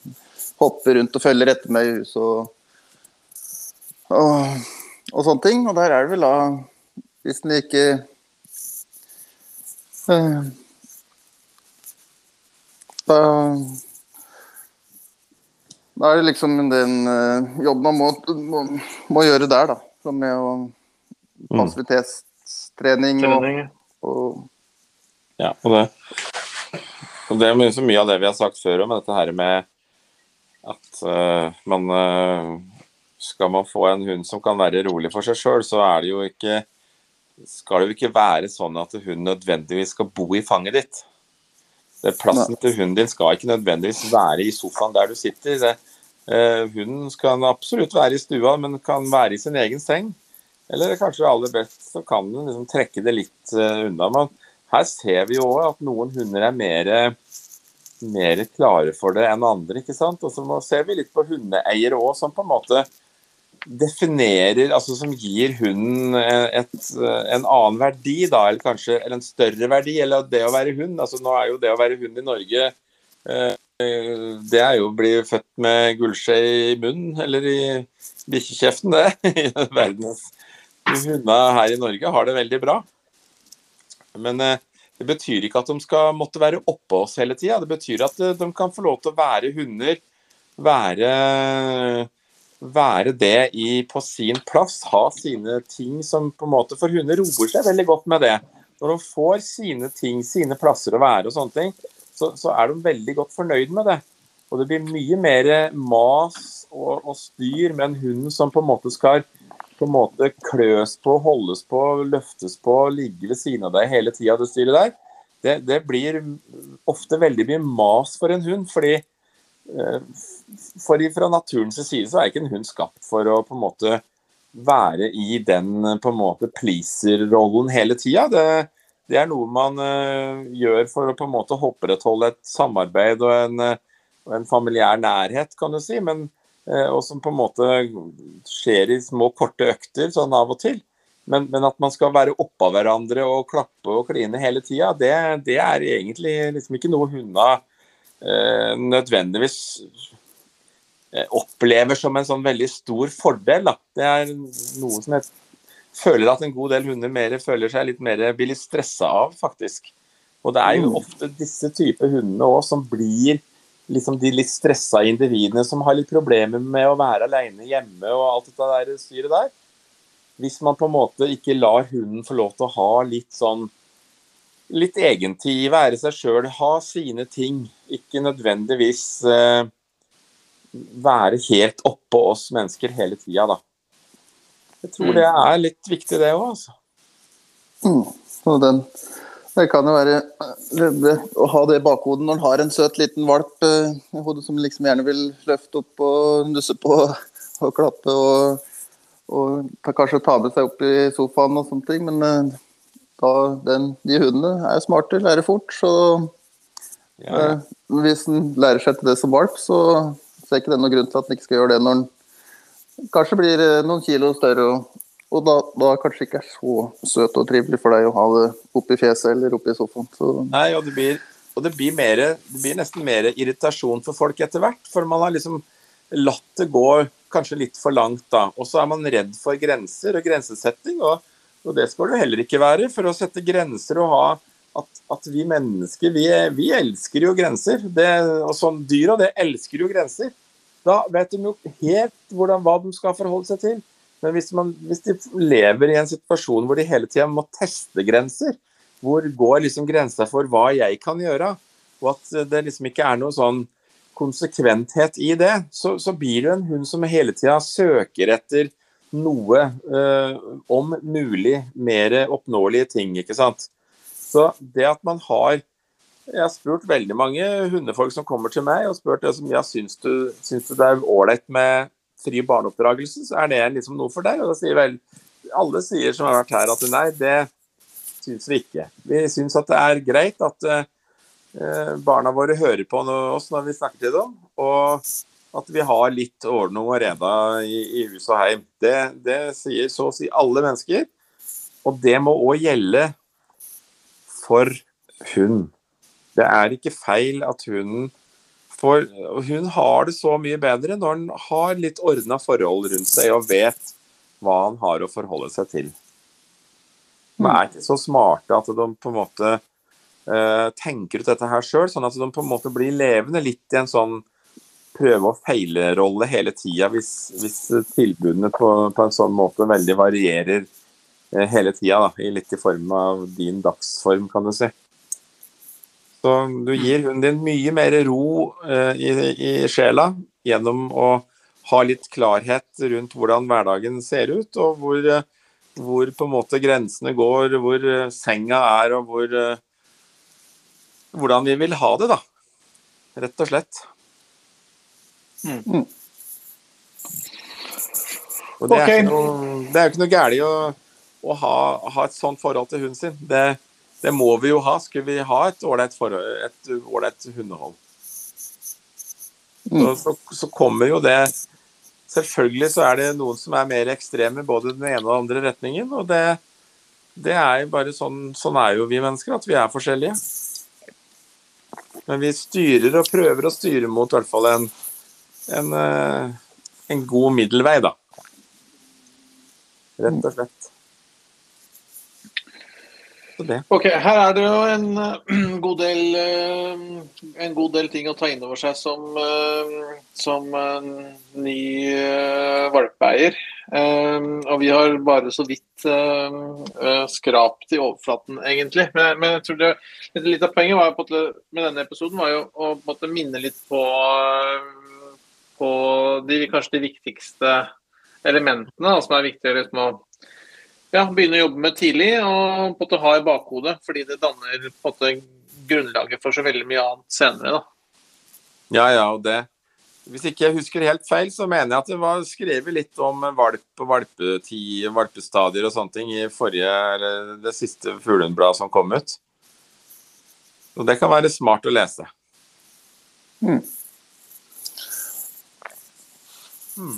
hopper rundt og følger etter meg i huset og, og, og, sånne ting. Og der er det vel da Hvis den ikke da da er det liksom den uh, jobben man må, må, må, gjøre der, da. Som med å mm. passivitetstrening og, og, Ja, og det, og det er så mye av det vi har sagt før om dette her med at uh, man uh, Skal man få en hund som kan være rolig for seg sjøl, så er det jo ikke skal det jo ikke være sånn at hunden nødvendigvis skal bo i fanget ditt. Plassen til hunden din skal ikke nødvendigvis være i sofaen der du sitter. Eh, hunden kan absolutt være i stua, men kan være i sin egen seng. Eller kanskje aller best så kan den liksom trekke det litt uh, unna. Men her ser vi jo at noen hunder er mer, mer, klare for det enn andre. ikke sant? Og så ser vi litt på hundeeiere òg, som på en måte definerer, altså som gir hunden et, en annen verdi, da, eller kanskje eller en større verdi, eller det å være hund. altså Nå er jo det å være hund i Norge eh, det er jo å bli født med gullskje i munnen, eller i bikkjekjeften, det. [LAUGHS] I Verdens hunder her i Norge har det veldig bra. Men eh, det betyr ikke at de skal måtte være oppå oss hele tida. Det betyr at eh, de kan få lov til å være hunder være, være det i, på sin plass. Ha sine ting som på en måte For hunder roer seg veldig godt med det. Når de får sine ting, sine plasser å være og sånne ting, så, så er de veldig godt fornøyd med det. Og det blir mye mer mas og, og styr med en hund som på en måte skal på en måte kløs på, holdes på, løftes på, ligge ved siden av deg hele tida, det styret der. Det, det, blir ofte veldig mye mas for en hund. fordi eh, fordi Fra naturens side så er ikke en hund skapt for å på en måte være i den på en måte pleaser-rollen hele tida. Det, det, er noe man uh, gjør for å på en måte opprettholde et samarbeid og en, og en familiær nærhet, kan du si. Men uh, og som på en måte skjer i små, korte økter sånn av og til. Men, men at man skal være oppå hverandre og klappe og kline hele tida, det, det, er egentlig liksom ikke noe hundene eh, nødvendigvis opplever som en sånn veldig stor fordel. Da. Det er noe som jeg føler at en god del hunder mer føler seg litt mer blir litt stressa av, faktisk. Og det er jo mm. ofte disse typer hundene òg som blir liksom de litt stressa individene som har litt problemer med å være alene hjemme og alt dette der styret der. Hvis man på en måte ikke lar hunden få lov til å ha litt sånn litt egentid, være seg sjøl, ha sine ting. Ikke nødvendigvis eh, være helt oppå oss mennesker hele tida, da. Jeg tror mm. det er litt viktig, det òg, altså. Mm. Og den det kan jo være å ha det i bakhodet når en har en søt liten valp eh, i hodet som liksom gjerne vil løfte opp og nusse på [LAUGHS] og klappe og, og ta, kanskje ta med seg opp i sofaen og sånne ting. Men eh, da, den, de hundene er smarte, lærer fort. Så ja, ja. Eh, hvis en lærer seg til det som valp, så ser ikke det noen grunn til at en ikke skal gjøre det når en kanskje blir eh, noen kilo større og og da, da kanskje ikke er så søt og trivelig for deg å ha det oppi fjeset eller oppi sofaen. Så. Nei, og det blir, og det blir, mer, det blir nesten mer irritasjon for folk etter hvert. For man har liksom latt det gå kanskje litt for langt da. Og så er man redd for grenser og grensesetting, og, og det skal du heller ikke være. For å sette grenser og ha at, at vi mennesker, vi, vi, elsker jo grenser. Det, og sånn Dyra det elsker jo grenser. Da vet de jo helt hvordan, hva de skal forholde seg til. Men hvis, man, hvis, de lever i en situasjon hvor de hele tida må teste grenser, hvor går liksom grensa for hva jeg kan gjøre, og at det liksom ikke er noe sånn konsekventhet i det, så, så blir det en hund som hele tida søker etter noe øh, om mulig mer oppnåelige ting, ikke sant. Så det at man har Jeg har spurt veldig mange hundefolk som kommer til meg og spurt det som ja, syns det er ålreit med fri barneoppdragelse, så er det liksom noe for deg. Og da sier vel alle sier som har vært her at nei, det syns vi ikke. Vi syns at det er greit at uh, barna våre hører på oss når vi snakker til dem, og at vi har litt ordning og reda i, i hus og heim. Det, det sier så å si alle mennesker. Og det må òg gjelde for hund. Det er ikke feil at hunden får hun har det så mye bedre når han har litt ordna forhold rundt seg og vet hva han har å forholde seg til. De er ikke så smarte at de på en måte uh, tenker ut dette her sjøl, sånn at de på en måte blir levende litt i en sånn prøve og feile-rolle hele tida, hvis, hvis, tilbudene på, på, en sånn måte veldig varierer hele tida. Litt i form av din dagsform, kan du si. Så du gir hunden din mye mer ro eh, i, i, sjela gjennom å ha litt klarhet rundt hvordan hverdagen ser ut, og hvor, eh, hvor på en måte grensene går, hvor eh, senga er, og hvor, eh, hvordan vi vil ha det, da. Rett og slett. Mm. Og det er, okay. ikke noe, det er ikke noe galt å, å ha, ha, et sånt forhold til hunden sin. Det, det må vi jo ha, skulle vi ha et ålreit hundehold. Mm. Så, så, kommer jo det Selvfølgelig så er det noen som er mer ekstreme både den ene og den andre retningen. Og det, det er jo bare sånn Sånn er jo vi mennesker, at vi er forskjellige. Men vi styrer og prøver å styre mot i hvert fall en, en, eh, en god middelvei, da. Rett og slett. Ok, Her er det jo en uh, [CLEARS THROAT] god, del, uh, en god del ting å ta inn over seg som, uh, som ny valpeeier. og vi har bare så vidt skrapt i overflaten, egentlig. Men, men jeg tror det, litt av poenget på, med denne episoden var jo å måte, minne litt på, på de, kanskje de viktigste elementene da, som er viktige liksom, å ja, begynne å jobbe med tidlig og på en måte ha i bakhodet. Fordi det danner på en måte grunnlaget for så veldig mye annet senere. da. Ja, ja, og det Hvis ikke jeg husker helt feil, så mener jeg at det var skrevet litt om valp og valpetid, valpestadier og sånne ting i forrige, eller det siste Fuglehundbladet som kom ut. Og det kan være smart å lese. Mm. Mm.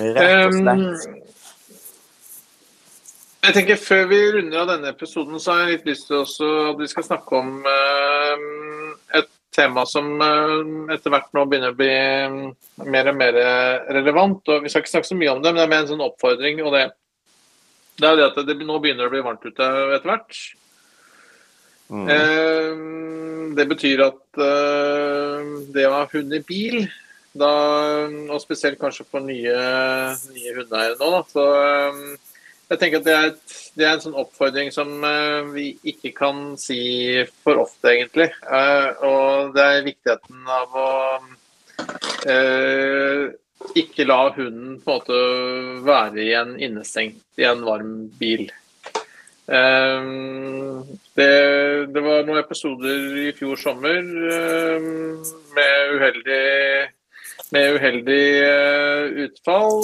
Rett og slett. Um, jeg tenker Før vi runder av denne episoden, så har jeg litt lyst til også at vi skal snakke om uh, et tema som uh, etter hvert nå begynner å bli um, mer og mer relevant. og Vi skal ikke snakke så mye om det, men det er mer en sånn oppfordring. og Det, det er det at det nå begynner å bli varmt ute etter hvert. Mm. Det betyr at det å ha hund i bil, da, og spesielt kanskje for nye, nye hundeeiere nå, da, så jeg tenker at det er, et, det er en sånn oppfordring som uh, vi ikke kan si for ofte, egentlig. Uh, og det er viktigheten av å uh, ikke la hunden på en måte være igjen innestengt i en varm bil. Det, det, var noen episoder i fjor sommer med uheldig med uheldig utfall.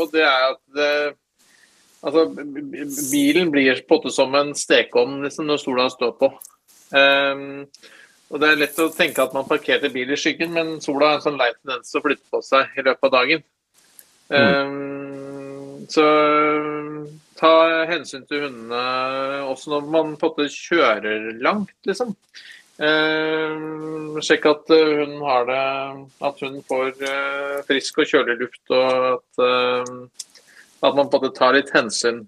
og det er at det, Altså, bilen blir på en måte som en stekeovn liksom, når sola står på. Um, og Det er lett å tenke at man parkerte bil i skyggen, men sola har en sånn lei tendens til å flytte på seg i løpet av dagen. Um, så ta hensyn til hundene også når man på en måte kjører langt, liksom. Um, sjekk at hun har det At hun får uh, frisk og kjølig luft, og at at man på tar litt hensyn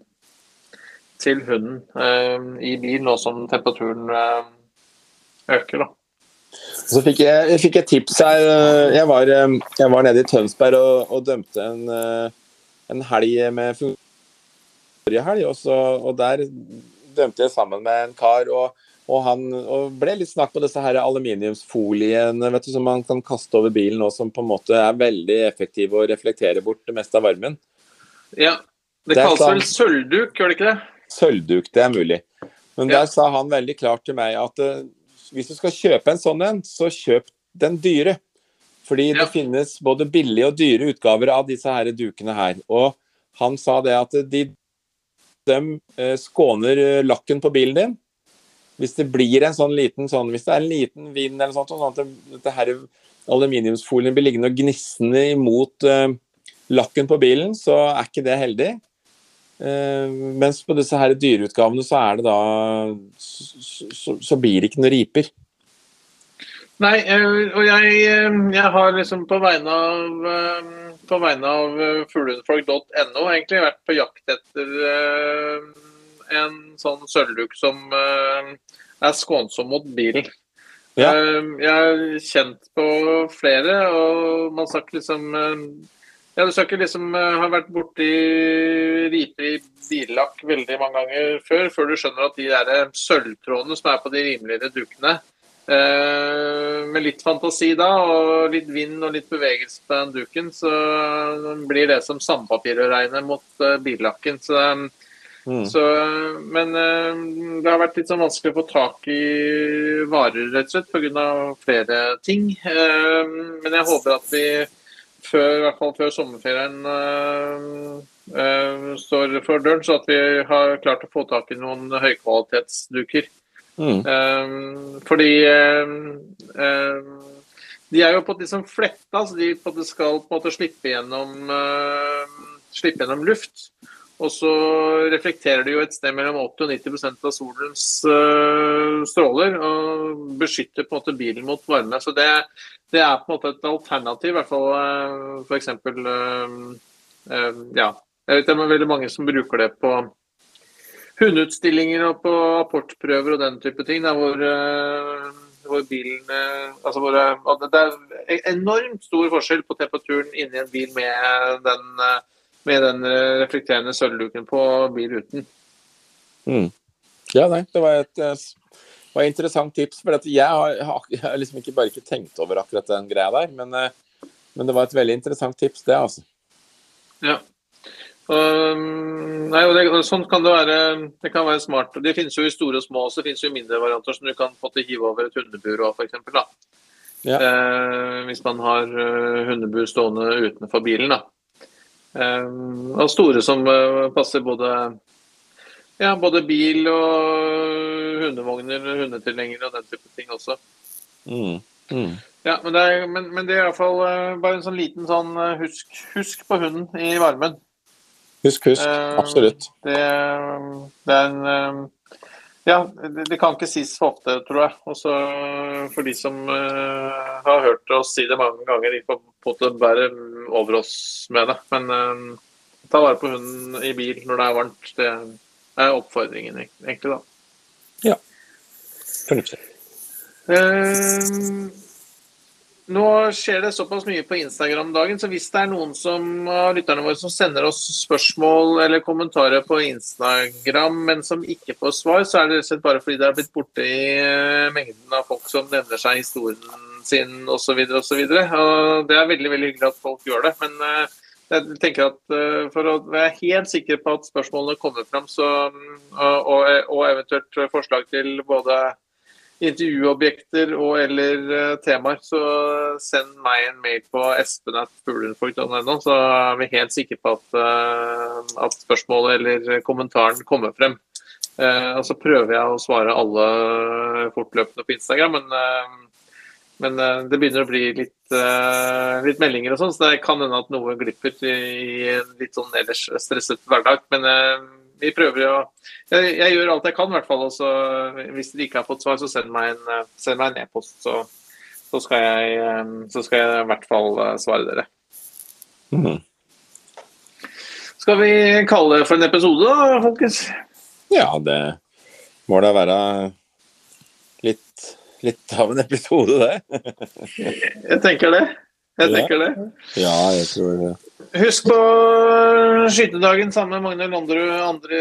til hunden eh, i bil nå som temperaturen eh, øker. da. Så fikk jeg, jeg fikk et tips her. Jeg var, eh, jeg var nede i Tønsberg og, og dømte en, eh, en helg med forrige helg. Og, så, og der dømte jeg sammen med en kar. og, og han og ble litt snakk på disse her aluminiumsfoliene vet du, som man kan kaste over bilen, og som på en måte er veldig effektive og reflekterer bort det meste av varmen. Ja. Det, det kalles vel sølvduk, gjør det ikke det? Sølvduk, det er mulig. Men ja. der sa han veldig klart til meg at uh, hvis du skal kjøpe en sånn en, så kjøp den dyre. Fordi ja. det finnes både billige og dyre utgaver av disse her dukene her. Og han sa det at de, de uh, skåner uh, lakken på bilen din. Hvis det blir en sånn liten sånn, hvis det er en liten vind eller sånt, sånn at det, dette her aluminiumsfolien blir liggende og gnissende imot uh, lakken på bilen, så er ikke det heldig. Uh, mens på disse her dyreutgavene så er det da så, så, så blir det ikke noen riper. Nei, eh, og jeg, eh, jeg, har liksom på vegne av på vegne av fuglehundfolk.no egentlig vært på jakt etter en sånn sølvduk som er skånsom mot bilen. Ja. Jeg har kjent på flere, og man har sagt liksom ja, Du skal ikke liksom uh, ha vært borti riper i billakk veldig mange ganger før, før du skjønner at de der eh, sølvtrådene som er på de rimeligere dukene uh, Med litt fantasi da, og litt vind og litt bevegelse på den duken, så blir det som sandpapir å regne mot billakken. Så, mm. så, men det har vært litt sånn vanskelig å få tak i varer, rett og slett, pga. flere ting. men jeg håper at vi før, i hvert fall før sommerferien uh, uh, står for døren, så at vi har klart å få tak i noen høykvalitetsduker. Mm. Uh, fordi de er jo på en måte fletta, så de på skal på en måte slippe gjennom, slippe gjennom luft. Og så reflekterer det jo et sted mellom 80 og 90% av solens uh, stråler og beskytter på en måte bilen mot varme. Så det, det, er på en måte et alternativ, i hvert fall uh, f.eks. Uh, uh, ja. Jeg vet det er veldig mange som bruker det på hundeutstillinger og på apportprøver og den type ting. Der hvor, hvor bilen altså hvor, Det er enormt stor forskjell på temperaturen inni en bil med den, med den reflekterende sølvduken på bil uten. Mm. Ja, nei, det var et var et interessant tips. For jeg har, jeg har liksom ikke bare ikke tenkt over akkurat den greia der. Men, men det var et veldig interessant tips, det, altså. Ja. Um, nei, det, sånn kan det være. Det kan være smart. Det finnes jo i store og små også. Det finnes jo mindre varianter som du kan få til hive over et hundebur òg, f.eks. Ja. Eh, hvis man har uh, hundebur stående utenfor bilen. da. Eh, og store som uh, passer både, ja, både bil og hundevogner, hundetilhengere og den type ting også. Mm. Mm. Ja, men det, er, men, men det er iallfall uh, bare en sånn liten sånn husk, husk på hunden i varmen. Husk, husk. Absolutt. Det, det, er en Ja, det, kan ikke sies for ofte, tror jeg. Også for de som uh, har hørt oss si det mange ganger, de får på en måte bære over oss med det. Men ta vare på hunden i bil når det er varmt. Det er oppfordringen, egentlig, da. Ja. Fornuftig. Uh, nå skjer det såpass mye på Instagram dagen, så hvis det er noen som, av lytterne våre som sender oss spørsmål eller kommentarer på Instagram, men som ikke får svar, så er det rett og slett bare fordi det er blitt borte i eh, mengden av folk som nevner seg historien sin osv. osv. Det er veldig veldig hyggelig at folk gjør det. men eh, jeg tenker at eh, For å være helt sikker på at spørsmålene kommer fram, så, og, og eventuelt forslag til både intervjuobjekter og eller uh, temaer, så send meg en mail på espen.fuglenfolk.no, så er vi helt sikre på at, uh, at, spørsmålet eller kommentaren kommer frem. Uh, og så prøver jeg å svare alle fortløpende på Instagram, men, men det begynner å bli litt, litt meldinger og sånn, så det kan hende at noe glipper i en litt sånn ellers stresset hverdag. men vi prøver å jeg, jeg, gjør alt jeg kan, i hvert fall. Og så, hvis dere ikke har fått svar, så send meg en, eh, send meg en e-post. Så, så, skal jeg, eh, så skal jeg i hvert fall eh, svare dere. Mm. Skal vi kalle det for en episode, da, folkens? Ja, det må da være litt, litt av en episode, det. jeg tenker det. Jeg tenker det. Ja, jeg tror det. Husk på skytedagen sammen med Magne Londerud 2.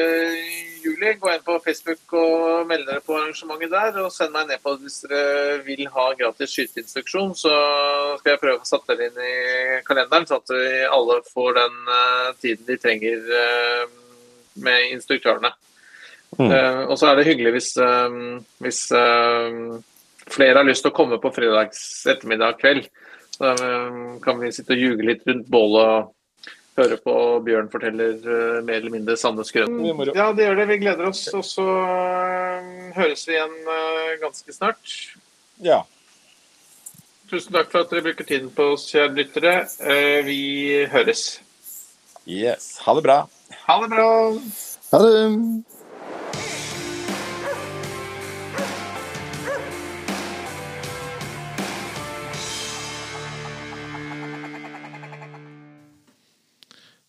juli. Gå inn på Facebook og meld dere på arrangementet der. Og send meg en e-post hvis dere vil ha gratis skyteinstruksjon. Så skal jeg prøve å sette dere inn i kalenderen, så at vi alle får den uh, tiden de trenger uh, med instruktørene. Mm. Uh, og så er det hyggelig hvis, hvis flere har lyst til å komme på fredags ettermiddag kveld. Så kan vi sitte og ljuge litt rundt bålet og høre på Bjørn forteller uh, mer eller mindre sanne skrøten. Ja, det gjør det. Vi gleder oss. Og så uh, høres vi igjen uh, ganske snart. Ja. Tusen takk for at dere bruker tiden på oss, kjære lyttere. vi høres. Yes. Ha det bra. Ha det bra. Ha det.